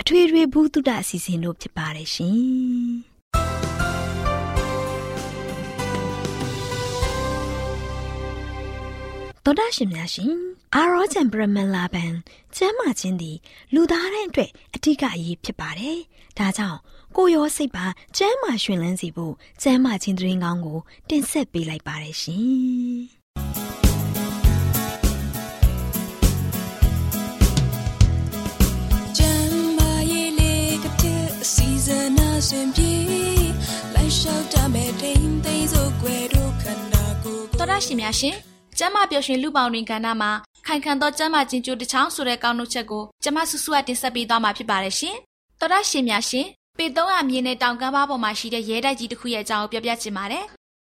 အထွေထွေဘုဒ္ဓအစီအစဉ်တို့ဖြစ်ပါတယ်ရှင်တော်ဒရှင်များရှင်အာရောချံပရမလာဘန်ကျမ်းမာခြင်းသည်လူသားတိုင်းအတွက်အထူးအရေးဖြစ်ပါတယ်။ဒါကြောင့်ကိုရောစိတ်ပါကျမ်းမာရှင်လန်းစီဖို့ကျမ်းမာခြင်းသတင်းကောင်းကို တင်ဆက်ပေးလိုက်ပါတယ်ရှင်။ ရှင်ပြေလိုက်လျှောက်တမဲ့ထိန်သိမ်းစို့ွယ်တို့ခန္ဓာကိုယ်တော်ရရှိများရှင်ကျမပျော်ရွှင်လူပေါင်းတွင်ကဏ္ဍမှာခိုင်ခံသောကျမချင်းကျိုးတစ်ချောင်းဆိုတဲ့ကောင်းနှုတ်ချက်ကိုကျမဆူဆူကတင်ဆက်ပေးသွားမှာဖြစ်ပါတယ်ရှင်တော်ရရှိများရှင်ပေ300မြင်းနဲ့တောင်ကမ်းပါးပေါ်မှာရှိတဲ့ရဲတိုက်ကြီးတစ်ခုရဲ့အကြောင်းကိုပြောပြချင်ပါတယ်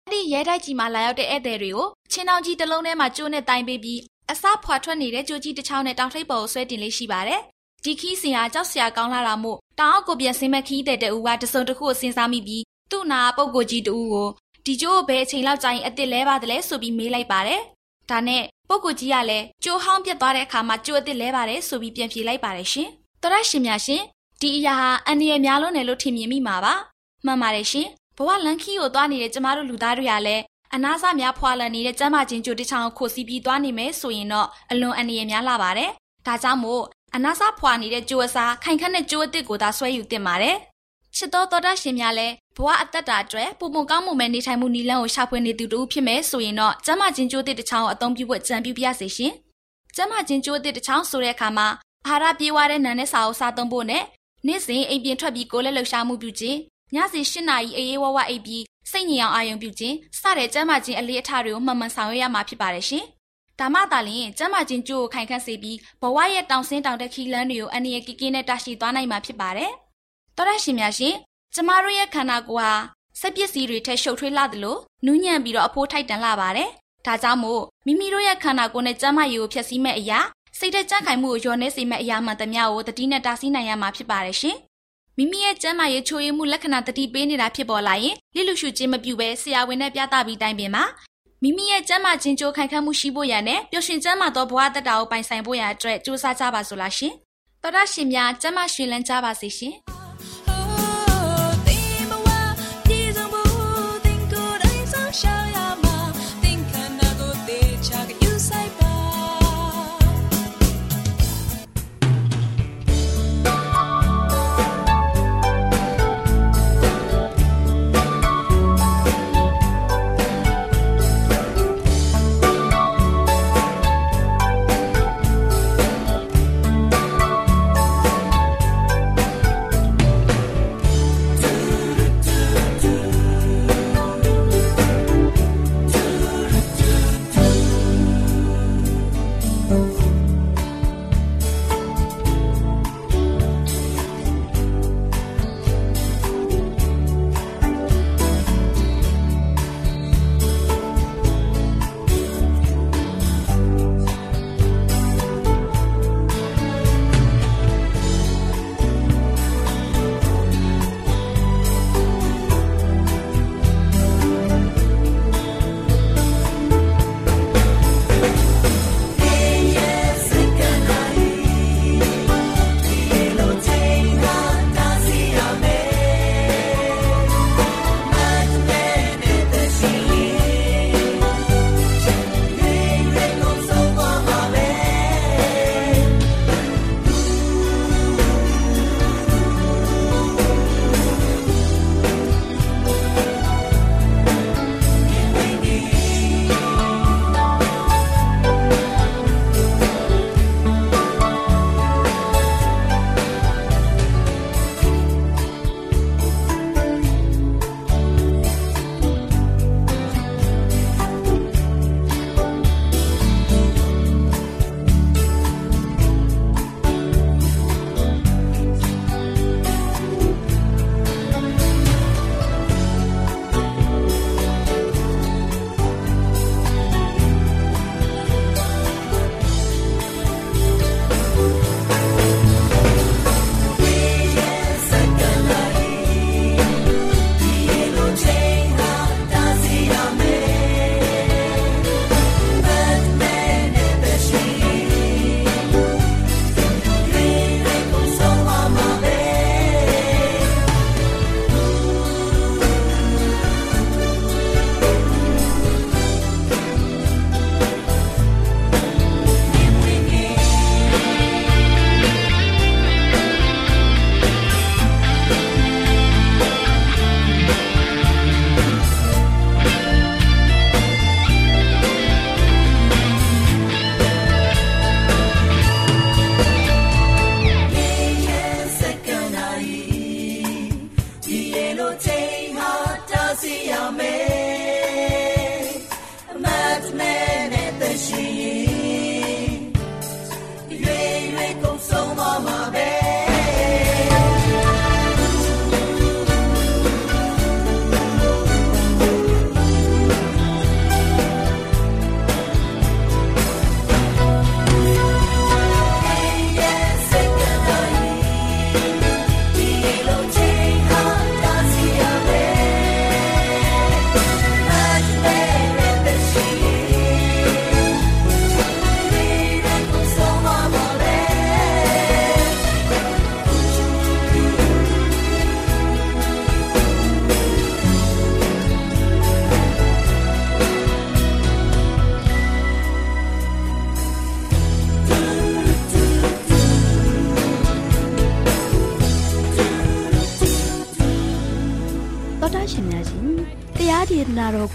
အဲ့ဒီရဲတိုက်ကြီးမှာလာရောက်တဲ့ဧည့်သည်တွေကိုချင်းတောင်ကြီးတစ်လုံးထဲမှာကျိုးနဲ့တိုင်ပေးပြီးအစားဖွာထွက်နေတဲ့ကြိုးကြီးတစ်ချောင်းနဲ့တောင်ထိပ်ပေါ်ကိုဆွဲတင်လေးရှိပါတယ် ဒီခီးစင်ဟာကြောက်စရာကောင်းလာတာမို့တောင်အောက်ကိုပြန်ဆင်းမဲ့ခီးတဲ့တူကတစုံတစ်ခုကိုစဉ်းစားမိပြီးသူ့နာပုပ်ကိုကြီးတူကိုဒီကျိုးကိုဘယ်အချိန်လောက်ကြာရင်အစ်စ်လဲပါတယ်လဲဆိုပြီးမေးလိုက်ပါတယ်။ဒါနဲ့ပုပ်ကိုကြီးကလည်းကျိုးဟောင်းပြတ်သွားတဲ့အခါမှာကျိုးအစ်စ်လဲပါတယ်ဆိုပြီးပြန်ဖြေလိုက်ပါတယ်ရှင်။တော်ရရှင်များရှင်ဒီအရာဟာအန္တရာယ်များလို့နယ်လို့ထင်မြင်မိမှာပါ။မှန်ပါတယ်ရှင်။ဘဝလန်ခီကိုသွားနေတဲ့ကျမတို့လူသားတွေကလည်းအနာစများဖွာလန်နေတဲ့ကျမ်းမာခြင်းကြိုတစ်ချောင်းကိုခိုစီပြီးသွားနေမယ်ဆိုရင်တော့အလွန်အန္တရာယ်များလာပါတယ်။ဒါကြောင့်မို့ အနာစားဖွာနေတဲ့ကြိုးအစားခိုင်ခန့်တဲ့ကြိုးအစ်စ်ကိုသာဆွဲယူတင်ပါတယ်။ချစ်တော်တော်တရှင်များလည်းဘဝအသက်တာအတွက်ပုံပုံကောင်းမှုမဲ့နေထိုင်မှုနည်းလမ်းကိုရှာဖွေနေသူတို့ဖြစ်မယ်ဆိုရင်တော့ကျမချင်းကြိုးတစ်တစ်ချောင်းကိုအသုံးပြုဖို့ကြံပြုပြစေရှင်။ကျမချင်းကြိုးတစ်တစ်ချောင်းဆိုတဲ့အခါမှာအာဟာရပြေးဝတဲ့နံနဲ့စာအုပ်စားသုံးဖို့နဲ့နေ့စဉ်အိမ်ပြင်ထွက်ပြီးကိုယ်လက်လှူရှာမှုပြုခြင်းညစီ၈နာရီအေးအေးဝဝအိပ်ပြီးစိတ်ညစ်အောင်အာရုံပြုခြင်းစတဲ့ကျမချင်းအလေးအထားတွေကိုမှန်မှန်ဆောင်ရွက်ရမှာဖြစ်ပါတယ်ရှင်။ ဒါမှသာလျှင်ကျမ်းမာခြင်းကြိုးကိုခိုင်ခန့်စေပြီးဘဝရဲ့တောင်ဆင်းတောင်တက်ခီလန်းတွေကိုအနည်းငယ်ကကင်းနဲ့တရှိသွားနိုင်မှာဖြစ်ပါတယ်။သောရရှင်များရှင်ကျမတို့ရဲ့ခန္ဓာကိုယ်ဟာစက်ပစ္စည်းတွေထက်ရှုပ်ထွေးလာသလိုနူးညံ့ပြီးတော့အဖိုးထိုက်တန်လာပါတယ်။ဒါကြောင့်မို့မိမိတို့ရဲ့ခန္ဓာကိုယ်နဲ့ကျန်းမာရေးကိုဖျက်ဆီးမဲ့အရာစိတ်သက်ကြံ့ခိုင်မှုကိုလျော်နေစေမဲ့အရာမှန်သမျှကိုတတိနဲ့တားဆီးနိုင်ရမှာဖြစ်ပါတယ်ရှင်။မိမိရဲ့ကျန်းမာရေးချိုးယွင်းမှုလက္ခဏာတတိပေးနေတာဖြစ်ပေါ်လာရင်လိလူရှုခြင်းမပြုဘဲဆရာဝန်နဲ့ပြသပြီးတိုင်ပင်မှာ မိမိရဲ့ကျန်းမာခြင်းကြိုးခိုင်ခန့်မှုရှိဖို့ရန်နဲ့ပျော်ရွှင်ကျန်းမာသောဘဝတတတာကိုပိုင်ဆိုင်ဖို့ရန်အတွက်ကြိုးစားကြပါစို့လားရှင်။တော်ရရှင်များကျန်းမာရွှင်လန်းကြပါစေရှင်။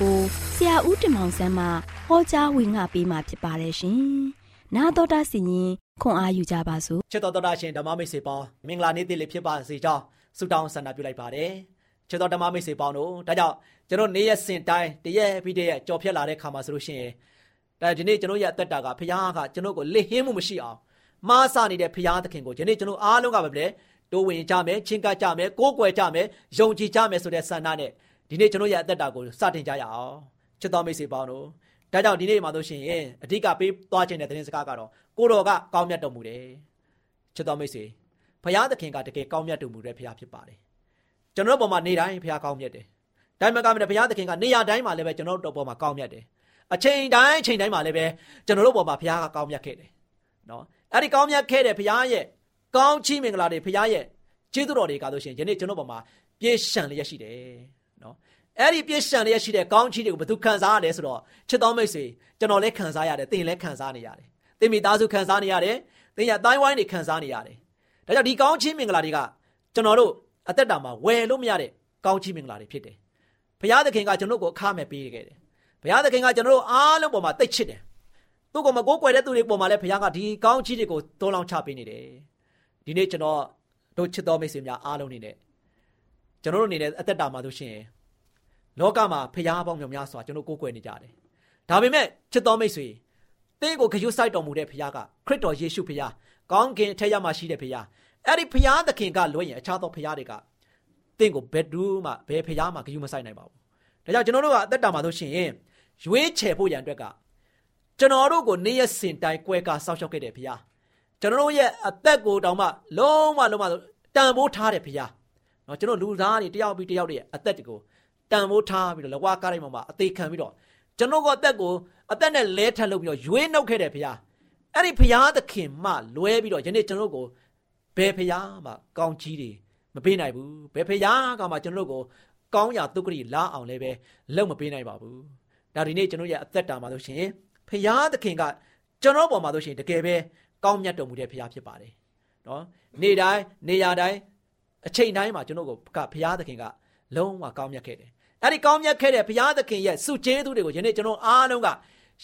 ကိုဆရာဦးတင်မောင်ဆန်းမှဟောကြားဝင်ငါပေးมาဖြစ်ပါတယ်ရှင်။နာတော်တာစီရင်ခွန်အားယူကြပါစို့။ချစ်တော်တော်တာရှင်ဓမ္မမိတ်ဆွေပေါင်းမင်္ဂလာနေ့တည်းလေးဖြစ်ပါစေကြောင်းဆုတောင်းဆန္ဒပြုလိုက်ပါတယ်။ချစ်တော်ဓမ္မမိတ်ဆွေပေါင်းတို့ဒါကြောင့်ကျွန်တော်နေ့ရက်စဉ်တိုင်းတရက်ပြီးတရက်ကြော်ဖြတ်လာတဲ့ခါမှာဆိုလို့ရှိရင်ဒါဒီနေ့ကျွန်တော်ရဲ့အသက်တာကဖခင်ကကျွန်တော်ကိုလက်ဟင်းမှုမရှိအောင်မားစနေတဲ့ဖခင်သခင်ကိုဒီနေ့ကျွန်တော်အားလုံးကပဲလေတိုးဝင်ကြမယ်ချင်းကပ်ကြမယ်ကိုးကွယ်ကြမယ်ယုံကြည်ကြမယ်ဆိုတဲ့ဆန္ဒနဲ့ ဒီနေ့ကျွန်တော်ရဲ့အသက်တာကိုစတင်ကြရအောင်ချစ်တော်မိတ်ဆွေပေါင်းတို့ဒါကြောင့်ဒီနေ့မှာဆိုရှင်အဓိကပေးသွားခြင်းတဲ့သတင်းစကားကတော့ကိုတော်ကကောင်းမြတ်တော်မူတယ်ချစ်တော်မိတ်ဆွေဘုရားသခင်ကတကယ်ကောင်းမြတ်တော်မူတဲ့ဘုရားဖြစ်ပါတယ်ကျွန်တော်တို့ပေါ်မှာနေတိုင်းဘုရားကောင်းမြတ်တယ်တိုင်းမှာကောင်းမြတ်တဲ့ဘုရားသခင်ကနေရာတိုင်းမှာလည်းပဲကျွန်တော်တို့ပေါ်မှာကောင်းမြတ်တယ်အချိန်တိုင်းအချိန်တိုင်းမှာလည်းပဲကျွန်တော်တို့ပေါ်မှာဘုရားကကောင်းမြတ်ခဲ့တယ်နော်အဲ့ဒီကောင်းမြတ်ခဲ့တဲ့ဘုရားရဲ့ကောင်းချီးမင်္ဂလာတွေဘုရားရဲ့ကျေးဇူးတော်တွေကဆိုရှင်ယနေ့ကျွန်တော်ပေါ်မှာပြေရှံလျက်ရှိတယ် နော်အဲ့ဒီပြည့်ရှံလျက်ရှိတဲ့ကောင်းချီးတွေကိုဘယ်သူခံစားရလဲဆိုတော့ချစ်တော်မိတ်ဆွေကျွန်တော်လည်းခံစားရတယ်သင်လည်းခံစားနေရတယ်သင်မိသားစုခံစားနေရတယ်သင်ရတိုင်းဝိုင်းတွေခံစားနေရတယ်ဒါကြောင့်ဒီကောင်းချီးမင်္ဂလာတွေကကျွန်တော်တို့အသက်တာမှာဝယ်လို့မရတဲ့ကောင်းချီးမင်္ဂလာတွေဖြစ်တယ်ဘုရားသခင်ကကျွန်တော်ကိုအခမဲ့ပေးခဲ့တယ်ဘုရားသခင်ကကျွန်တော်တို့အားလုံးပေါ်မှာတိတ်ချစ်တယ်သူ့ကိုမကိုးကွယ်တဲ့သူတွေပေါ်မှာလည်းဘုရားကဒီကောင်းချီးတွေကိုတိုးလောင်ချပေးနေတယ်ဒီနေ့ကျွန်တော်တို့ချစ်တော်မိတ်ဆွေများအားလုံးနေနဲ့ကျွန်တော်တို့အနေနဲ့အသက်တာမှာဆိုရှင် လောကမှာဖျားပေါင်းမြောင်များစွာကျွန်တော်ကိုးကွယ်နေကြတယ်။ဒါပေမဲ့ချစ်တော်မိတ်ဆွေသင်ကိုဂရုစိုက်တော်မူတဲ့ဖျားကခရစ်တော်ယေရှုဖျားကောင်းကင်အထက်ရမှာရှိတဲ့ဖျားအဲ့ဒီဖျားသခင်ကလွှဲရင်အခြားသောဖျားတွေကသင်ကိုဘယ်သူမှဘယ်ဖျားမှဂရုမစိုက်နိုင်ပါဘူး။ဒါကြောင့်ကျွန်တော်တို့ကအသက်တာမှာဆိုရှင်ရွေးချယ်ဖို့ရန်အတွက်ကကျွန်တော်တို့ကိုနေ့ရက်စဉ်တိုင်းကွဲကာစောင့်ရှောက်ခဲ့တဲ့ဖျားကျွန်တော်တို့ရဲ့အသက်ကိုတောင်မှလုံးဝလုံးဝတန်ဖိုးထားတဲ့ဖျားเนาะကျွန်တော်လူသားတွေတယောက်ပြီးတယောက်တွေရဲ့အသက်တွေကို တန်ဖိုးထားပြီးတော့လဝါကားတိုင်းမှာအသေးခံပြီးတော့ကျွန်တော်ကအသက်ကိုအသက်နဲ့လဲထပ်လုပ်ပြီးတော့ရွေးနှုတ်ခဲ့တယ်ဖရားအဲ့ဒီဖရားသခင်မှလွဲပြီးတော့ယနေ့ကျွန်တော်ကိုဘယ်ဖရားမှကောင်းကြီးတွေမပေးနိုင်ဘူးဘယ်ဖရားကမှကျွန်တော်ကိုကောင်းရာဒုက္ခရီလာအောင်လည်းပဲလုပ်မပေးနိုင်ပါဘူးဒါဒီနေ့ကျွန်တော်ရဲ့အသက်တာမှာဆိုရှင်ဖရားသခင်ကကျွန်တော်ပေါ်မှာဆိုရှင်တကယ်ပဲကောင်းမြတ်တော်မူတဲ့ဖရားဖြစ်ပါတယ်နော်နေ့တိုင်းနေရာတိုင်းအချိန်တိုင်းမှာကျွန်တော်ကိုဖရားသခင်ကလုံးဝကောင်းမြတ်ခဲ့တယ် အဲ့ဒီကောင်းမြတ်ခဲ့တဲ့ဘုရားသခင်ရဲ့စုကျေးဇူးတွေကိုယနေ့ကျွန်တော်အားလုံးက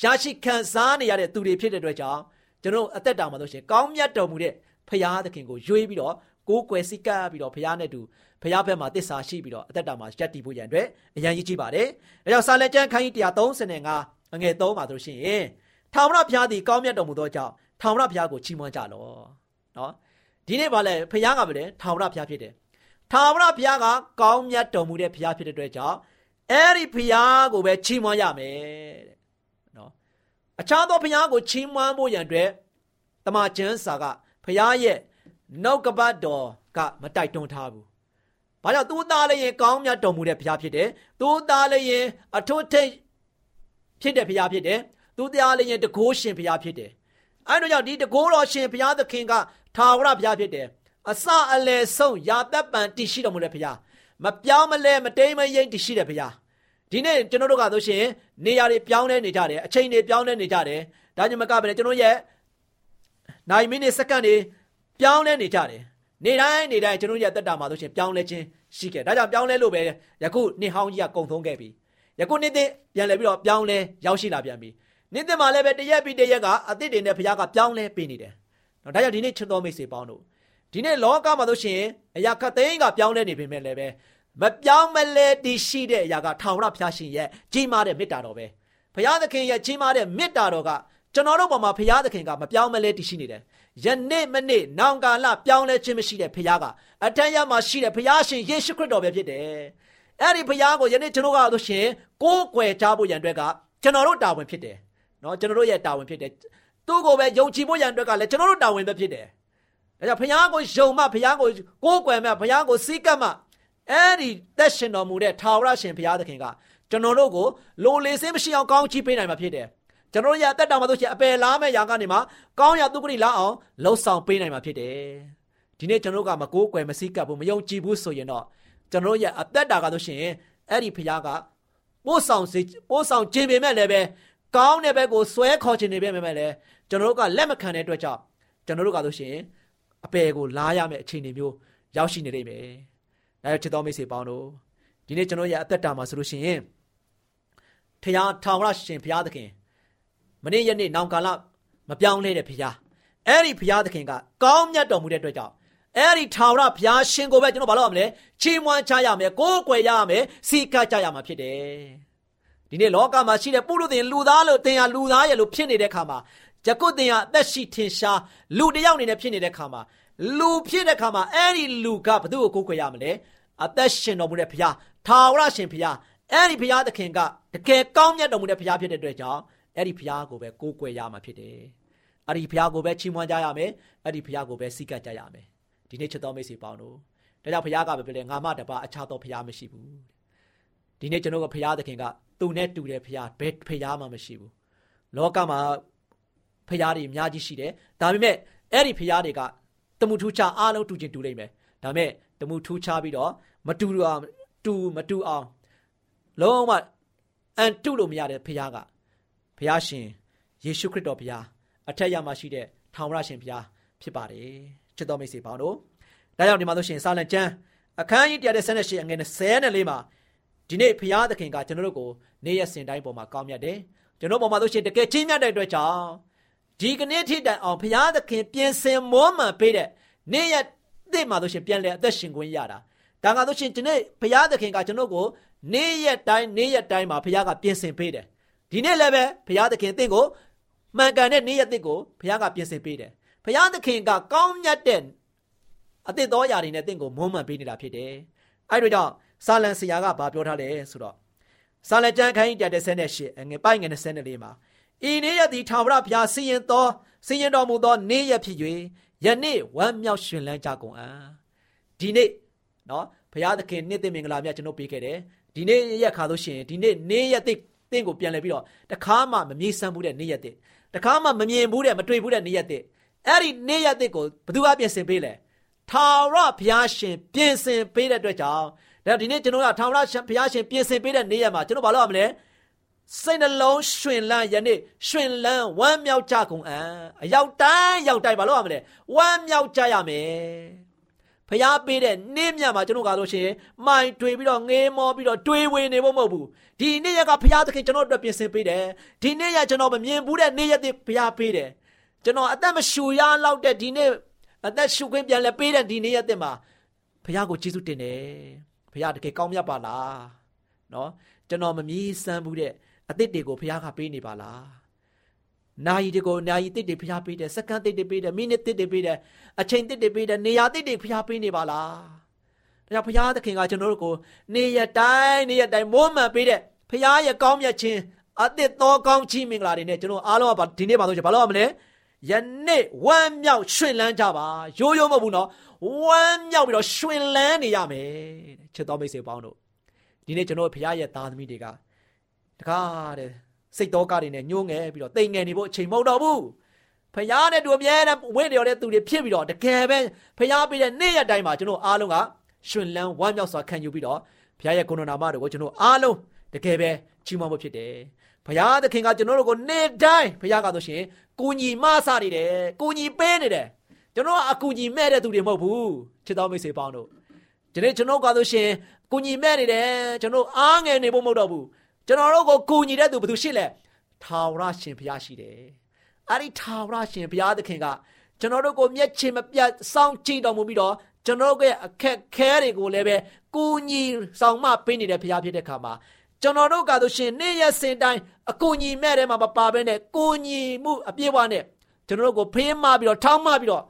ရရှိခံစားနေရတဲ့သူတွေဖြစ်တဲ့အတွက်ကြောင့်ကျွန်တော်အသက်တာမှာဆိုရှင်ကောင်းမြတ်တော်မူတဲ့ဘုရားသခင်ကိုရွေးပြီးတော့ကိုးကွယ်စိတ်ကပ်ပြီးတော့ဘုရားနဲ့တူဘုရားဘက်မှာတစ္ဆာရှိပြီးတော့အသက်တာမှာယက်တည်ဖို့ရန်အတွက်အရန်ကြီးကြည့်ပါတယ်။ဒါကြောင့်စာလက်ကျမ်းခန်းကြီး135အငယ်3ပါဆိုရှင်ထာဝရဘုရားသည်ကောင်းမြတ်တော်မူသောကြောင့်ထာဝရဘုရားကိုချီးမွမ်းကြလော့။နော်ဒီနေ့ပါလဲဘုရားကပဲထာဝရဘုရားဖြစ်တယ် ထာဝရဘုရားကကောင်းမြတ်တော်မူတဲ့ဘုရားဖြစ်တဲ့အတွက်ကြောင့်အဲ့ဒီဘုရားကိုပဲချီးမွမ်းရမယ်တဲ့နော်အခြားသောဘုရားကိုချီးမွမ်းဖို့ရန်အတွက်တမန်ကျမ်းစာကဘုရားရဲ့နှုတ်ကပတ်တော်ကမတိုက်တွန်းထားဘူး။ဘာကြောင့်သူသားလည်းရင်ကောင်းမြတ်တော်မူတဲ့ဘုရားဖြစ်တယ်။သူသားလည်းရင်အထွတ်ထိပ်ဖြစ်တဲ့ဘုရားဖြစ်တယ်။သူသားလည်းရင်တကိုးရှင်ဘုရားဖြစ်တယ်။အဲဒါကြောင့်ဒီတကိုးတော်ရှင်ဘုရားသခင်ကထာဝရဘုရားဖြစ်တယ်။ အစအလယ်ဆုံးယာသက်ပံတည်ရှိတော်မူတဲ့ဘုရားမပြောင်းမလဲမတိမ်မယိမ့်တည်ရှိတဲ့ဘုရားဒီနေ့ကျွန်တော်တို့ကဆိုရှင်နေရာတွေပြောင်းလဲနေကြတယ်အချိန်တွေပြောင်းလဲနေကြတယ်ဒါကြောင့်မကပဲကျွန်တော်ရဲ့နိုင်မိနစ်စက္ကန့်တွေပြောင်းလဲနေကြတယ်နေတိုင်းနေတိုင်းကျွန်တော်ရဲ့တက်တာမှာဆိုရှင်ပြောင်းလဲခြင်းရှိခဲ့ဒါကြောင့်ပြောင်းလဲလို့ပဲယခုနှစ်ဟောင်းကြီးကကုံသုံးခဲ့ပြီယခုနှစ်သစ်ပြန်လဲပြီးတော့ပြောင်းလဲရောက်ရှိလာပြန်ပြီနှစ်သစ်မှာလည်းပဲတရက်ပြီးတရက်ကအသစ်တွေနဲ့ဘုရားကပြောင်းလဲပေးနေတယ်နော်ဒါကြောင့်ဒီနေ့ချစ်တော်မိတ်ဆွေပေါင်းတို့ ဒီနေ့လောကမှာဆိုရှင်အရာခတ်သိန်းကပြောင်းလဲနေပေမဲ့လည်းပဲမပြောင်းမလဲတည်ရှိတဲ့အရာကထာဝရဘုရားရှင်ရဲ့ကြီးမားတဲ့မေတ္တာတော်ပဲဘုရားသခင်ရဲ့ကြီးမားတဲ့မေတ္တာတော်ကကျွန်တော်တို့ပေါ်မှာဘုရားသခင်ကမပြောင်းမလဲတည်ရှိနေတယ်ယနေ့မနေ့နောင်ကာလပြောင်းလဲခြင်းမရှိတဲ့ဘုရားကအထက်ရမှာရှိတဲ့ဘုရားရှင်ယေရှုခရစ်တော်ပဲဖြစ်တယ်အဲ့ဒီဘုရားကိုယနေ့ကျွန်တော်ကဆိုရှင်ကိုးကွယ်ကြဖို့ရန်အတွက်ကကျွန်တော်တို့တာဝန်ဖြစ်တယ်နော်ကျွန်တော်တို့ရဲ့တာဝန်ဖြစ်တယ်သူ့ကိုပဲယုံကြည်ဖို့ရန်အတွက်ကလည်းကျွန်တော်တို့တာဝန်ပဲဖြစ်တယ် ဒါကြောင့်ဘုရားကိုယုံမှဘုရားကိုကိုးကွယ်မှဘုရားကိုစီးကပ်မှအဲ့ဒီသက်ရှင်တော်မူတဲ့ထာဝရရှင်ဘုရားသခင်ကကျွန်တော်တို့ကိုလိုလေစင်းမရှိအောင်ကောင်းချီးပေးနိုင်မှာဖြစ်တယ်ကျွန်တော်တို့ရအသက်တာမှာဆိုရှင်အပယ်လားမဲ့ຢာကနေမှကောင်းရသူကတိလားအောင်လှုပ်ဆောင်ပေးနိုင်မှာဖြစ်တယ်ဒီနေ့ကျွန်တော်တို့ကမကိုးကွယ်မစည်းကပ်ဘူးမယုံကြည်ဘူးဆိုရင်တော့ကျွန်တော်တို့ရအသက်တာကဆိုရှင်အဲ့ဒီဘုရားကပို့ဆောင်စေပို့ဆောင်ခြင်းပေမဲ့လည်းပဲကောင်းတဲ့ဘက်ကိုဆွဲခေါ်ခြင်းနေပေမဲ့လည်းကျွန်တော်တို့ကလက်မခံတဲ့အတွက်ကြောင့်ကျွန်တော်တို့ကဆိုရှင် အပယ်ကိုလားရမယ့်အခြေအနေမျိုးရောက်ရှိနေလိမ့်မယ်။ဒါကြောင့်ချစ်တော်မိတ်ဆွေပေါင်းတို့ဒီနေ့ကျွန်တော်ရဲ့အသက်တာမှာဆိုလို့ရှိရင်ထရာထောင်ရရှင်ဘုရားသခင်မနေ့ရက်နေ့နောင်ကာလမပြောင်းလဲတဲ့ဘုရားအဲ့ဒီဘုရားသခင်ကကောင်းမြတ်တော်မူတဲ့အတွက်ကြောင့်အဲ့ဒီထာဝရဘုရားရှင်ကိုပဲကျွန်တော်ဘာလို့ရမလဲချီးမွမ်းချရမယ်ကိုးကွယ်ရမယ်စီကပ်ကြရမှာဖြစ်တယ်ဒီနေ့လောကမှာရှိတဲ့ပုရုသင်လူသားလို့တင်ရလူသားရဲ့လို့ဖြစ်နေတဲ့ခါမှာ ယခုတင်ရအသက်ရှိထင်ရှားလူတယောက်အနေနဲ့ဖြစ်နေတဲ့ခါမှာလူဖြစ်တဲ့ခါမှာအဲ့ဒီလူကဘသူ့ကိုကိုးကွယ်ရမလဲအသက်ရှင်တော်မူတဲ့ဘုရားထာဝရရှင်ဘုရားအဲ့ဒီဘုရားသခင်ကတကယ်ကောင်းမြတ်တော်မူတဲ့ဘုရားဖြစ်တဲ့အတွက်ကြောင့်အဲ့ဒီဘုရားကိုပဲကိုးကွယ်ရမှာဖြစ်တယ်အဲ့ဒီဘုရားကိုပဲချီးမွမ်းကြရမယ်အဲ့ဒီဘုရားကိုပဲစိတ်ကပ်ကြရမယ်ဒီနေ့ချစ်တော်မိတ်ဆွေပေါင်းတို့ဒါကြောင့်ဘုရားကပဲပြောတယ်ငါမတပါအခြားသောဘုရားမရှိဘူးဒီနေ့ကျွန်တော်ကဘုရားသခင်ကသူနဲ့တူတဲ့ဘုရားဘယ်ဘုရားမှမရှိဘူးလောကမှာ ဘုရားတွေအများကြီးရှိတယ်ဒါပေမဲ့အဲ့ဒီဘုရားတွေကတမှုထူးခြားအားလုံးတူချင်းတူလိမ့်မယ်ဒါပေမဲ့တမှုထူးခြားပြီးတော့မတူအောင်တူမတူအောင်လုံးဝအန်တုလို့မရတဲ့ဘုရားကဘုရားရှင်ယေရှုခရစ်တော်ဘုရားအထက်ရမှာရှိတဲ့ထောင်ရရှင်ဘုရားဖြစ်ပါတယ်ချစ်တော်မိတ်ဆွေပေါင်းတို့ဒါကြောင့်ဒီမှာဆိုရှင်စာလံကျမ်းအခန်းကြီး138အငယ်24မှာဒီနေ့ဘုရားသခင်ကကျွန်တော်တို့ကိုနေ့ရက်စဉ်တိုင်းပေါ်မှာကောင်းမြတ်တယ်ကျွန်တော်ပေါ်မှာဆိုရှင်တကယ်ချင်းမြတ်တဲ့အတွက်ကြောင့် ဒီကနေ့ထိတိုင်အောင်ဘုရားသခင်ပြင်ဆင်မောမှန်ပေးတဲ့နေ့ရက်သစ်မှာဆိုရှင်ပြန်လဲအသက်ရှင်ခွင့်ရတာဒါကဆိုရှင်ဒီနေ့ဘုရားသခင်ကကျွန်တော်ကိုနေ့ရက်တိုင်းနေ့ရက်တိုင်းမှာဘုရားကပြင်ဆင်ပေးတယ်ဒီနေ့လည်းပဲဘုရားသခင်တင့်ကိုမှန်ကန်တဲ့နေ့ရက်သစ်ကိုဘုရားကပြင်ဆင်ပေးတယ်ဘုရားသခင်ကကောင်းမြတ်တဲ့အသစ်တော်ຢာတွေနဲ့တင့်ကိုမုန်းမှန်ပေးနေတာဖြစ်တယ်အဲ့တို့ကြောင့်စာလံဆရာကဘာပြောထားလဲဆိုတော့စာလံကျမ်းခန်းကြီး138ငွေပိုက်ငွေ24မှာ ဤနေ့ရက်သည်ထာဝရဘုရားစီရင်တော်စီရင်တော်မူသောနေ့ရက်ဖြစ်၍ယနေ့ဝမ်းမြောက်ရှင်လန်းကြကုန်အံ့ဒီနေ့နော်ဘုရားသခင်နေ့သိမင်္ဂလာမြတ်ကျွန်တော်ပေးခဲ့တယ်ဒီနေ့ရက်ခါလို့ရှိရင်ဒီနေ့နေ့ရက်သိတင့်ကိုပြန်လဲပြီးတော့တခါမှမမြည်ဆန်းဘူးတဲ့နေ့ရက်သိတခါမှမမြင်ဘူးတဲ့မတွေ့ဘူးတဲ့နေ့ရက်သိအဲ့ဒီနေ့ရက်သိကိုဘသူကပြင်ဆင်ပေးလဲထာဝရဘုရားရှင်ပြင်ဆင်ပေးတဲ့အတွက်ကြောင့်ဒါဒီနေ့ကျွန်တော်ကထာဝရဘုရားရှင်ပြင်ဆင်ပေးတဲ့နေ့ရက်မှာကျွန်တော်ဘာလုပ်ရမလဲ စိတ်နှလုံးရှင်လန်းယနေ့ရှင်လန်းဝမ်းမြောက်ကြကုန်အံ့အရောက်တိုင်းရောက်တိုင်းဘာလုပ်ရမလဲဝမ်းမြောက်ကြရမယ်ဖျားပေးတဲ့နေ့မြတ်မှာကျွန်တော်ကားလို့ရှိရင်မိုင်တွေပြီးတော့ငေးမောပြီးတော့တွေးဝေနေဖို့မဟုတ်ဘူးဒီနေ့ရက်ကဖျားသခင်ကျွန်တော်အတွက်ပြင်ဆင်ပေးတယ်ဒီနေ့ရက်ကျွန်တော်မမြင်ဘူးတဲ့နေ့ရက်တွေဖျားပေးတယ်ကျွန်တော်အသက်မရှူရလောက်တဲ့ဒီနေ့အသက်ရှူခွင့်ပြန်လဲပေးတဲ့ဒီနေ့ရက်တွေမှာဖျားကိုကျေးဇူးတင်တယ်ဖျားတကယ်ကောင်းမြတ်ပါလားနော်ကျွန်တော်မမြည်စမ်းဘူးတဲ့ အသစ်တွေကိုဖျားကပေးနေပါလားနာယီတွေကိုနာယီတစ်တွေဖျားပေးတယ်စက္ကန့်တစ်တွေပေးတယ်မိနစ်တစ်တွေပေးတယ်အချိန်တစ်တွေပေးတယ်နေရာတစ်တွေဖျားပေးနေပါလားဒါကြောင့်ဖျားသခင်ကကျွန်တော်တို့ကိုနေရတိုင်းနေရတိုင်းမိုးမှန်ပေးတဲ့ဖျားရဲ့ကောင်းမြတ်ခြင်းအသစ်သောကောင်းချီးမင်္ဂလာတွေနဲ့ကျွန်တော်အားလုံးကဒီနေ့ပါလို့ဘာလို့ရမလဲယနေ့ဝမ်းမြောက်ရွှင်လန်းကြပါရိုးရိုးမဟုတ်ဘူးနော်ဝမ်းမြောက်ပြီးတော့ရွှင်လန်းနေရမယ်ချစ်တော်မိတ်ဆွေပေါင်းတို့ဒီနေ့ကျွန်တော်ဖျားရဲ့သားသမီးတွေက တကားတဲ့စိတ်တော်ကားတွေနဲ့ညှိုးငယ်ပြီးတော့တိမ်ငယ်နေဖို့အချိန်မဟုတ်တော့ဘူးဖယားနဲ့တူအမြဲတမ်းဝင့်တော်တဲ့သူတွေဖြစ်ပြီးတော့တကယ်ပဲဖယားပေးတဲ့နေ့ရက်တိုင်းမှာကျွန်တော်အားလုံးကရှင်လန်းဝမ်းမြောက်စွာခံယူပြီးတော့ဘုရားရဲ့ကိုယ်တော်နာမတော်ကိုကျွန်တော်အားလုံးတကယ်ပဲချီးမွမ်းဖို့ဖြစ်တယ်ဘုရားသခင်ကကျွန်တော်တို့ကိုနေ့တိုင်းဘုရားကဆိုရှင်ကိုညီမဆနေတယ်ကိုညီပေးနေတယ်ကျွန်တော်ကအကူညီမဲ့တဲ့သူတွေမဟုတ်ဘူးချစ်တော်မိတ်ဆွေပေါင်းတို့ဒီနေ့ကျွန်တော်ကဆိုရှင်ကိုညီမဲ့နေတယ်ကျွန်တော်အားငယ်နေဖို့မဟုတ်တော့ဘူး ကျွန်တော်တို့ကိုကူညီတဲ့သူဘယ်သူရှိလဲထာဝရရှင်ဘုရားရှိတယ်အဲ့ဒီထာဝရရှင်ဘုရားသခင်ကကျွန်တော်တို့ကိုမျက်ခြေမပြတ်စောင့်ကြည့်တော်မူပြီးတော့ကျွန်တော်တို့ရဲ့အခက်ခဲတွေကိုလည်းပဲကူညီဆောင်မပေးနေတဲ့ဖရားဖြစ်တဲ့ခါမှာကျွန်တော်တို့ကဆိုရှင်နေ့ရက်စဉ်တိုင်းအကူညီမဲ့တဲ့မှာမပါဘဲနဲ့ကူညီမှုအပြည့်အဝနဲ့ကျွန်တော်တို့ကိုဖေးမပြီးတော့ထောင်းမပြီးတော့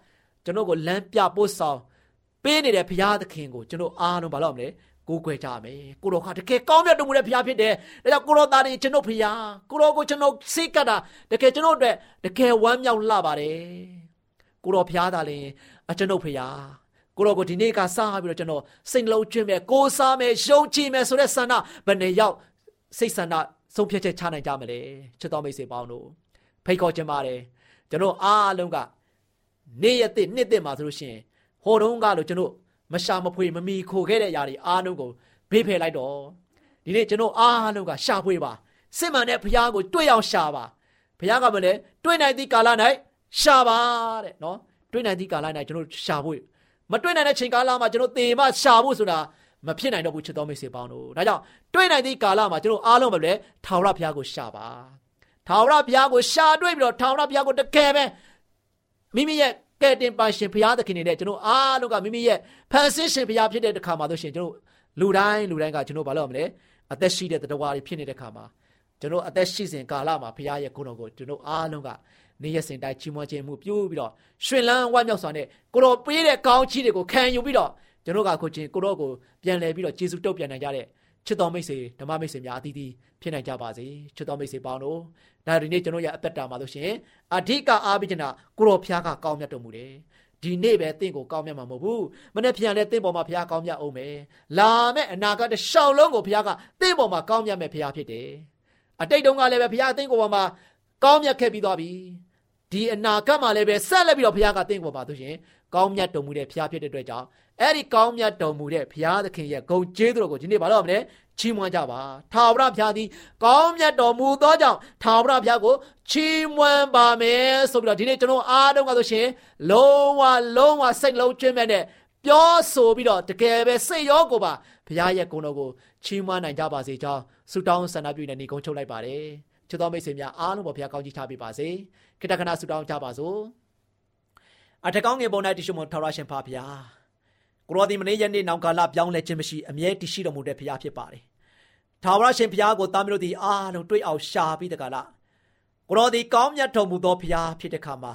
ကျွန်တော်ကိုလမ်းပြပို့ဆောင်ပေးနေတဲ့ဘုရားသခင်ကိုကျွန်တော်အားလုံးမလုပ်မလဲ ကိုးကွယ်ကြမယ်ကိုတော်ကတကယ်ကောင်းမြတ်တော်မူတဲ့ဘုရားဖြစ်တယ်ဒါကြောင့်ကိုတော်သားတွေကျွန်တော်ဘုရားကိုတော်ကိုကျွန်တော်စိတ်ကတာတကယ်ကျွန်တော်အတွက်တကယ်ဝမ်းမြောက်လှပါတယ်ကိုတော်ဘုရားသားလည်းအကျွန်ုပ်ဘုရားကိုတော်ကိုဒီနေ့ကစပြီးတော့ကျွန်တော်စိတ်လုံးကျွင်းမယ်ကိုးစားမယ်ယုံကြည်မယ်ဆိုတဲ့ဆန္ဒဘယ်နဲ့ရောက်စိတ်ဆန္ဒဆုံးဖြတ်ချက်ချနိုင်ကြမလဲချစ်တော်မိတ်ဆွေပေါင်းတို့ဖိတ်ခေါ်ခြင်းပါတယ်ကျွန်တော်အားလုံးကနေ့ရက်တစ်နှစ်တစ်မှာဆိုလို့ရှိရင်ဟိုတုန်းကလို့ကျွန်တော် မရှာမဖွေမမီခိုခဲ့တဲ့အရာတွေအားလုံးကိုဘေးဖယ်လိုက်တော့ဒီနေ့ကျွန်တော်အားလုံးကရှာဖွေပါစစ်မှန်တဲ့ဘုရားကိုတွေ့အောင်ရှာပါဘုရားကမလဲတွေ့နိုင်သည့်ကာလ၌ရှာပါတဲ့နော်တွေ့နိုင်သည့်ကာလ၌ကျွန်တော်ရှာဖို့မတွေ့နိုင်တဲ့ချိန်ကာလမှာကျွန်တော်တေမရှာဖို့ဆိုတာမဖြစ်နိုင်တော့ဘူးချစ်တော်မိတ်ဆွေပေါင်းတို့ဒါကြောင့်တွေ့နိုင်သည့်ကာလမှာကျွန်တော်အားလုံးပဲလေထာဝရဘုရားကိုရှာပါထာဝရဘုရားကိုရှာတွေ့ပြီးတော့ထာဝရဘုရားကိုတကယ်ပဲမိမိရဲ့ ကဲ့တင်ပါရှင်ဘုရားသခင်နေတဲ့ကျွန်တော်အားလုံးကမိမိရဲ့ဖန်ဆင်းရှင်ဘုရားဖြစ်တဲ့တခါမှာဆိုရှင်ကျွန်တော်လူတိုင်းလူတိုင်းကကျွန်တော်ဘာလို့မလဲအသက်ရှိတဲ့တတဝါတွေဖြစ်နေတဲ့ခါမှာကျွန်တော်အသက်ရှိစဉ်ကာလမှာဘုရားရဲ့ဂုဏ်တော်ကိုကျွန်တော်အားလုံးကနေရစင်တိုင်းချီးမွမ်းခြင်းမှုပြုပြီးတော့ရှင်လန်းဝမ်းမြောက်စွာနဲ့ကိုတော်ပေးတဲ့ကောင်းချီးတွေကိုခံယူပြီးတော့ကျွန်တော်ကကိုချင်းကိုတော်ကိုပြန်လဲပြီးတော့ကျေးဇူးတုတ်ပြန်နိုင်ကြတဲ့ ချစ်တော်မိတ်ဆွေဓမ္မမိတ်ဆွေများအသီးသီးဖြစ်နိုင်ကြပါစေချစ်တော်မိတ်ဆွေပေါင်းတို့ဒါဒီနေ့ကျွန်တော်ရဲ့အသက်တာမှာလို့ရှင်အဓိကအားပေးချင်တာကိုတော်ဖျားကကောင်းမြတ်တော်မူတယ်ဒီနေ့ပဲတင့်ကိုကောင်းမြတ်မှာမဟုတ်ဘူးမနေ့ပြန်လဲတင့်ပေါ်မှာဘုရားကောင်းမြတ်အောင်မယ်လာမဲ့အနာဂတ်တစ်ရှောင်းလုံးကိုဘုရားကတင့်ပေါ်မှာကောင်းမြတ်မဲ့ဘုရားဖြစ်တယ်အတိတ်တုန်းကလည်းပဲဘုရားတင့်ကိုပေါ်မှာကောင်းမြတ်ခဲ့ပြီးသွားပြီဒီအနာဂတ်မှာလည်းပဲဆက်လက်ပြီးတော့ဘုရားကတင့်ပေါ်မှာသူရှင်ကောင်းမြတ်တော်မူတဲ့ဘုရားဖြစ်တဲ့အတွက်ကြောင့် အဲ့ဒီကောင်းမြတ်တော်မူတဲ့ဘုရားသခင်ရဲ့ဂုဏ်ကျေးဇူးတော်ကိုဒီနေ့ဘာလို့မလဲချီးမွမ်းကြပါထာဝရဘုရားသည်ကောင်းမြတ်တော်မူသောကြောင့်ထာဝရဘုရားကိုချီးမွမ်းပါမယ်ဆိုပြီးတော့ဒီနေ့ကျွန်တော်အားလုံးကဆိုရှင်လုံးဝလုံးဝစိတ်လုံးကျွမ်းမဲ့တဲ့ပြောဆိုပြီးတော့တကယ်ပဲစိတ်ရောကိုပါဘုရားရဲ့ဂုဏ်တော်ကိုချီးမွမ်းနိုင်ကြပါစေကြောင်းဆုတောင်းဆန္ဒပြုနေနေကုန်းချုပ်လိုက်ပါတယ်ချစ်တော်မိတ်ဆွေများအားလုံးပေါ်ဘုရားကောင်းချီးချပေးပါစေခိတ္တခဏဆုတောင်းကြပါစို့အထက်ကောင်းငယ်ပေါ်၌တရှိမထာဝရရှင်ဖာဘုရား ကိုရောဒီမနေ့ယနေ့နောင်ကာလပြောင်းလဲခြင်းမရှိအမြဲတရှိတော်မူတဲ့ဘုရားဖြစ်ပါတယ်။ထာဝရရှင်ဘုရားကိုတာမျိုးတို့ဒီအားလုံးတွေ့အောင်ရှာပြီးတကလားကိုရောဒီကောင်းမြတ်တော်မူသောဘုရားဖြစ်တဲ့ခါမှာ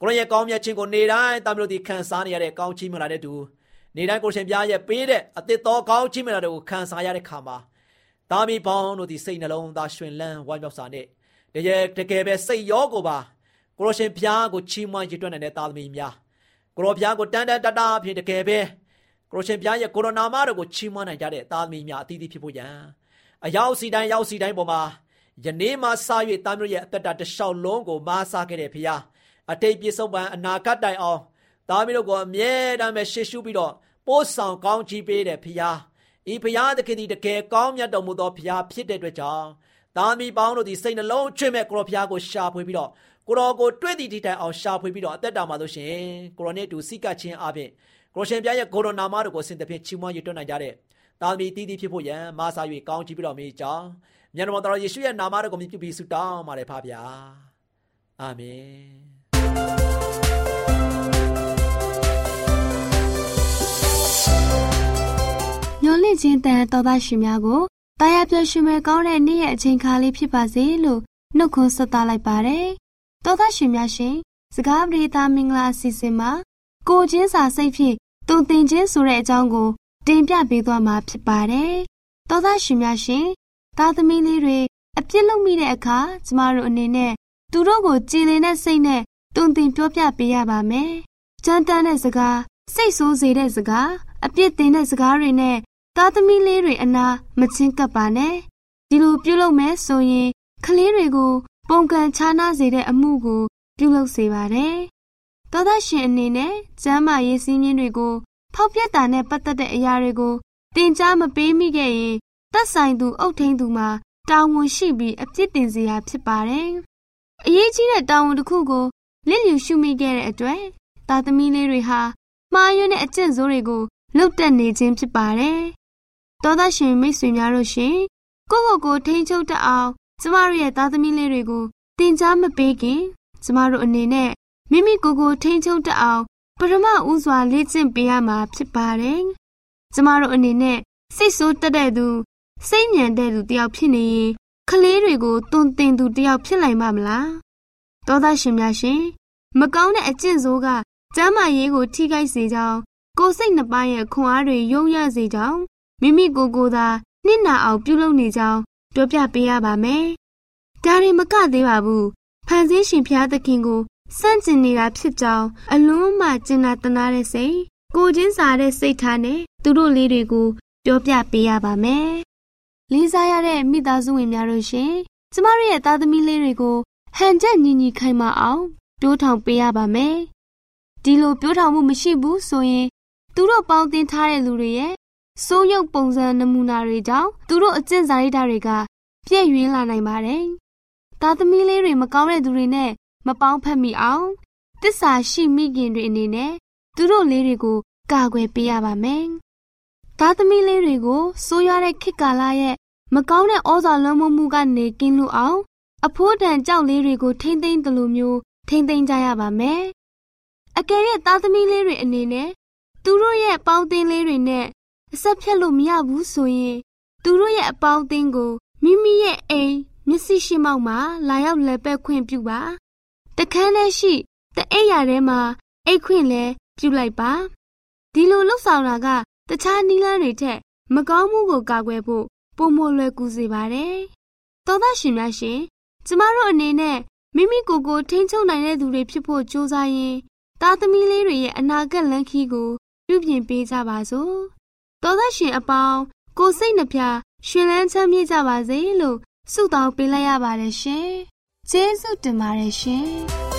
ကိုရောရဲ့ကောင်းမြတ်ခြင်းကိုနေတိုင်းတာမျိုးတို့ဒီခံစားနေရတဲ့ကောင်းချီးမလာတဲ့သူနေတိုင်းကိုရှင်ဘုရားရဲ့ပေးတဲ့အသစ်သောကောင်းချီးမလာတဲ့ကိုခံစားရတဲ့ခါမှာတာမီပေါင်းတို့ဒီစိတ်နှလုံးသားရှင်လန်းဝမ်းမြောက်စွာနဲ့တကယ်တကယ်ပဲစိတ်ရောကိုပါကိုရောရှင်ဘုရားကိုချီးမွမ်းရည်တွက်နိုင်တဲ့တာသမီများကိုရောဘုရားကိုတန်တန်တတအဖြစ်တကယ်ပဲ ကိုရရှင်ဘုရားရဲ့ကိုရိုနာမတော်ကိုချီးမွမ်းနိုင်ကြတဲ့သားသမီးများအသီးသီးဖြစ်ဖို့ရန်အရောက်စီတိုင်းရောက်စီတိုင်းပေါ်မှာယနေ့မှစ၍သားမျိုးရဲ့အသက်တာတစ်လျှောက်လုံးကိုမားစားခဲ့တဲ့ဘုရားအတိတ်ပြစ္ဆုတ်ပံအနာဂတ်တိုင်အောင်သားမျိုးတို့ကိုအမြဲတမ်းပဲရှေ့ရှုပြီးတော့ပို့ဆောင်ကောင်းချီးပေးတဲ့ဘုရားဤဘုရားသခင်ဒီတကယ်ကောင်းမြတ်တော်မူသောဘုရားဖြစ်တဲ့အတွက်ကြောင့်သားမီပေါင်းတို့ဒီစိတ်နှလုံးချွတ်မဲ့ကိုရောဘုရားကိုရှာဖွေပြီးတော့ကိုရောကိုတွေ့သည့်ဒီတိုင်အောင်ရှာဖွေပြီးတော့အသက်တာမှာလို့ရှင်ကိုရောနဲ့တူစိတ်ကချင်းအပြင် ကိုရှင်ပြရဲ့ကိုရိုနာမတို့ကိုစင်တဖြင့်ချီးမွမ်းရတွန်းနိုင်ကြတဲ့တာသမီတီးတီးဖြစ်ဖို့ရန်မာစာ၍ကောင်းချီးပြီးတော်မူကြောင်းမြတ်တော်တော်ယေရှုရဲ့နာမတော်ကိုမြည်ပြီးဆုတောင်းပါတယ်ဖပါဗျာအာမင်ညွန်လင့်ခြင်းတန်တော်သားရှင်များကိုတာယာပြည့်ရှင်မဲ့ကောင်းတဲ့နေ့ရဲ့အချိန်ခါလေးဖြစ်ပါစေလို့နှုတ်ခွန်းဆက်သလိုက်ပါတယ်တော်သားရှင်များရှင်စကားပြေးသားမင်္ဂလာအစီအစဉ်မှာ ကိုချင်းစာစိတ်ဖြင့်တုံသင်ခြင်းဆိုတဲ့အကြောင်းကို တင်ပြပေးသွားမှာဖြစ်ပါတယ်။သောသားရှင်များရှင်သားသမီးလေးတွေအပြစ်လုပ်မိတဲ့အခါကျမတို့အနေနဲ့သူတို့ကိုကြည်လင်တဲ့စိတ်နဲ့တုံသင်ပြောပြပေးရပါမယ်။ကြမ်းတမ်းတဲ့စကားစိတ်ဆိုးစေတဲ့စကားအပြစ်တင်တဲ့စကားတွေနဲ့သားသမီးလေးတွေအနာမချင်းကပ်ပါနဲ့။ဒီလိုပြုလုပ်မယ်ဆိုရင်ကလေးတွေကို ပုံကန်ခြားနာစေတဲ့အမှုကို ပြုလုပ်စေပါတယ် သောသားရှင်အနေနဲ့ကျမ်းမာရေးစည်းမျဉ်းတွေကိုဖောက်ပြက်တာနဲ့ပတ်သက်တဲ့အရာတွေကိုတင် जा မပေးမိခဲ့ရင်သက်ဆိုင်သူအုပ်ထိန်သူမှာတာဝန်ရှိပြီးအပြစ်တင်စရာဖြစ်ပါတယ်။အရေးကြီးတဲ့တာဝန်တစ်ခုကိုလစ်လျူရှုမိခဲ့တဲ့အတွက်သားသမီးလေးတွေဟာမှားယွင်းတဲ့အကျင့်ဆိုးတွေကိုလှုပ်တက်နေခြင်းဖြစ်ပါတယ်။သောသားရှင်မိတ်ဆွေများတို့ရှင်ကိုယ့်ကိုယ်ကိုထိန်းချုပ်တတ်အောင်ကျမတို့ရဲ့သားသမီးလေးတွေကိုတင် जा မပေးခင်ကျမတို့အနေနဲ့ မိမိကိုယ်ကိုထိန်းချုပ်တတ်အောင်ပထမဦးစွာလေ့ကျင့်ပေးရမှာဖြစ်ပါတယ်။ကျမတို့အနေနဲ့စိတ်ဆိုးတက်တဲ့သူစိတ်ညံတဲ့သူတယောက်ဖြစ်နေရင်ကလေးတွေကိုတွင်တင်သူတယောက်ဖြစ်နိုင်မှာမလား။သောသားရှင်များရှင်မကောင်းတဲ့အကျင့်ဆိုးကကျမ်းမာရေးကိုထိခိုက်စေကြောင်းကိုယ်စိတ်နှစ်ပါးရဲ့ခွန်အားတွေယုံရစေကြောင်းမိမိကိုယ်ကိုယ်သာနှိနာအောင်ပြုလုပ်နေကြောင်းပြောပြပေးရပါမယ်။ဒါရင်မကသေးပါဘူး။ဖန်ဆင်းရှင်ဖျားသခင်ကို စန့်ကျင်နေတာဖြစ်ကြောင်းအလုံးမှကျင်နာတနာတဲ့စိတ်ကိုချင်းစာတဲ့စိတ်ထားနဲ့သူတို့လေးတွေကိုပြောပြပေးရပါမယ်။လေးစားရတဲ့မိသားစုဝင်များတို့ရှင်ကျမတို့ရဲ့သားသမီးလေးတွေကိုဟန်ချက်ညီညီခိုင်မာအောင်တိုးထောင်ပေးရပါမယ်။ဒီလိုပြောထောင်မှုမရှိဘူးဆိုရင်သူတို့ပေါင်းတင်ထားတဲ့လူတွေရဲ့စိုးရုပ်ပုံစံနမူနာတွေကြောင့်သူတို့အကျင့်စာရိတ္တတွေကပြည့်ရွေးလာနိုင်ပါတယ်။သားသမီးလေးတွေမကောင်းတဲ့သူတွေနဲ့ မပေါင်းဖက်မိအောင်တစ္ဆာရှိမိခင်တွေအနေနဲ့သူတို့လေးတွေကိုကာကွယ်ပေးရပါမယ်။သားသမီးလေးတွေကိုစိုးရတဲ့ခေတ်ကာလရဲ့မကောင်းတဲ့ဩဇာလွှမ်းမိုးမှုကနေကင်းလို့အောင် အဖိုးတန်ကြောက်လေးတွေကိုထိမ့်သိမ်းတယ်လို့မျိုးထိမ့်သိမ်းကြရပါမယ်။အကယ်၍သားသမီးလေးတွေအနေနဲ့သူတို့ရဲ့ပေါင်းသင်းလေးတွေနဲ့အဆက်ဖြတ်လို့မရဘူးဆိုရင်သူတို့ရဲ့အပေါင်းအသင်းကိုမိမိရဲ့အိမ်မျက်စိရှိမောက်မှာလာရောက်လဲပက်ခွင့်ပြုပါ တခန်းထဲရှိတအိပ်ရာထဲမှာအိတ်ခွင့်လဲပြုလိုက်ပါဒီလိုလှုပ်ဆောင်တာကတခြားနီးလန်းတွေထက်မကောင်းမှုကိုကာကွယ်ဖို့ပုံမလွယ်ကူစေပါတယ်သောသားရှင်များရှင်ကျမတို့အနေနဲ့မိမိကိုယ်ကိုထိန်းချုပ်နိုင်တဲ့သူတွေဖြစ်ဖို့ကြိုးစားရင်သားသမီးလေးတွေရဲ့အနာဂတ်လမ်းခီးကိုပြုပြင်ပေးကြပါစို့သောသားရှင်အပေါင်းကိုစိတ်နှပြရှင်လန်းချမ်းမြေ့ကြပါစေလို့ဆုတောင်းပေးလိုက်ရပါတယ်ရှင် ကျေးဇူးတင်ပါတယ်ရှင်ရှင်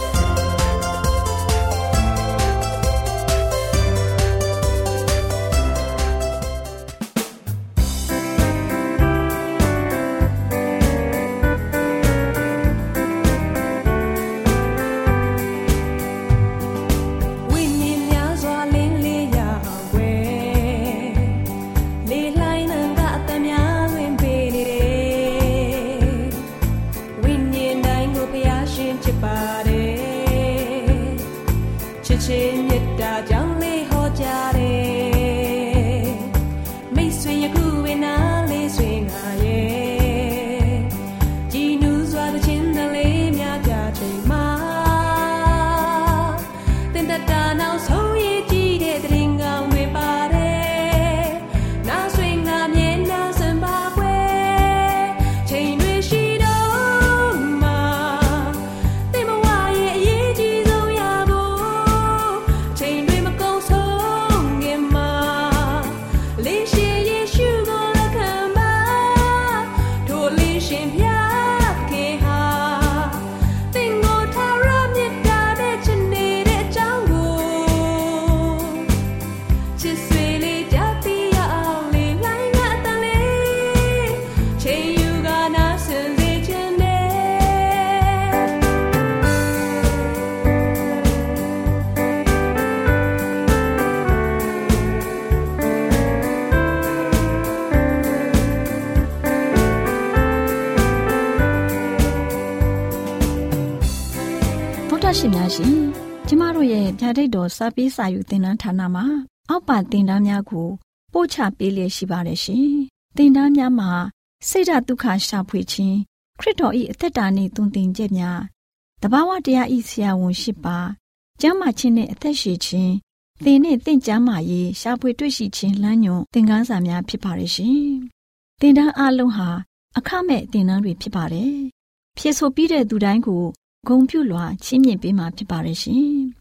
တ်တော်စာပေးစာယူတင်နန်းဌာနမှာ အောက်ပါတင်ဒားများကို ပို့ချပေးလျက်ရှိပါတယ်ရှင်တင်ဒားများမှာဆိဒ္ဓတုခရှာဖွေခြင်းခရစ်တော်၏အသက်တာနှင့်တုန်တင်ကြများတဘာဝတရားဤဆရာဝန်ရှိပါကျမ်းမာခြင်းနှင့်အသက်ရှိခြင်းသင်နှင့်တင့်ကြမာရေးရှာဖွေတွေ့ရှိခြင်းလမ်းညွန်သင်ခန်းစာများဖြစ်ပါရဲ့ရှင်တင်ဒားအလုံးဟာအခမဲ့တင်ဒားတွေဖြစ်ပါတယ်ဖြစ်ဆိုပြီးတဲ့သူတိုင်းကိုဂုံပြုလွှာချီးမြှင့်ပေးမှာဖြစ်ပါရဲ့ရှင်။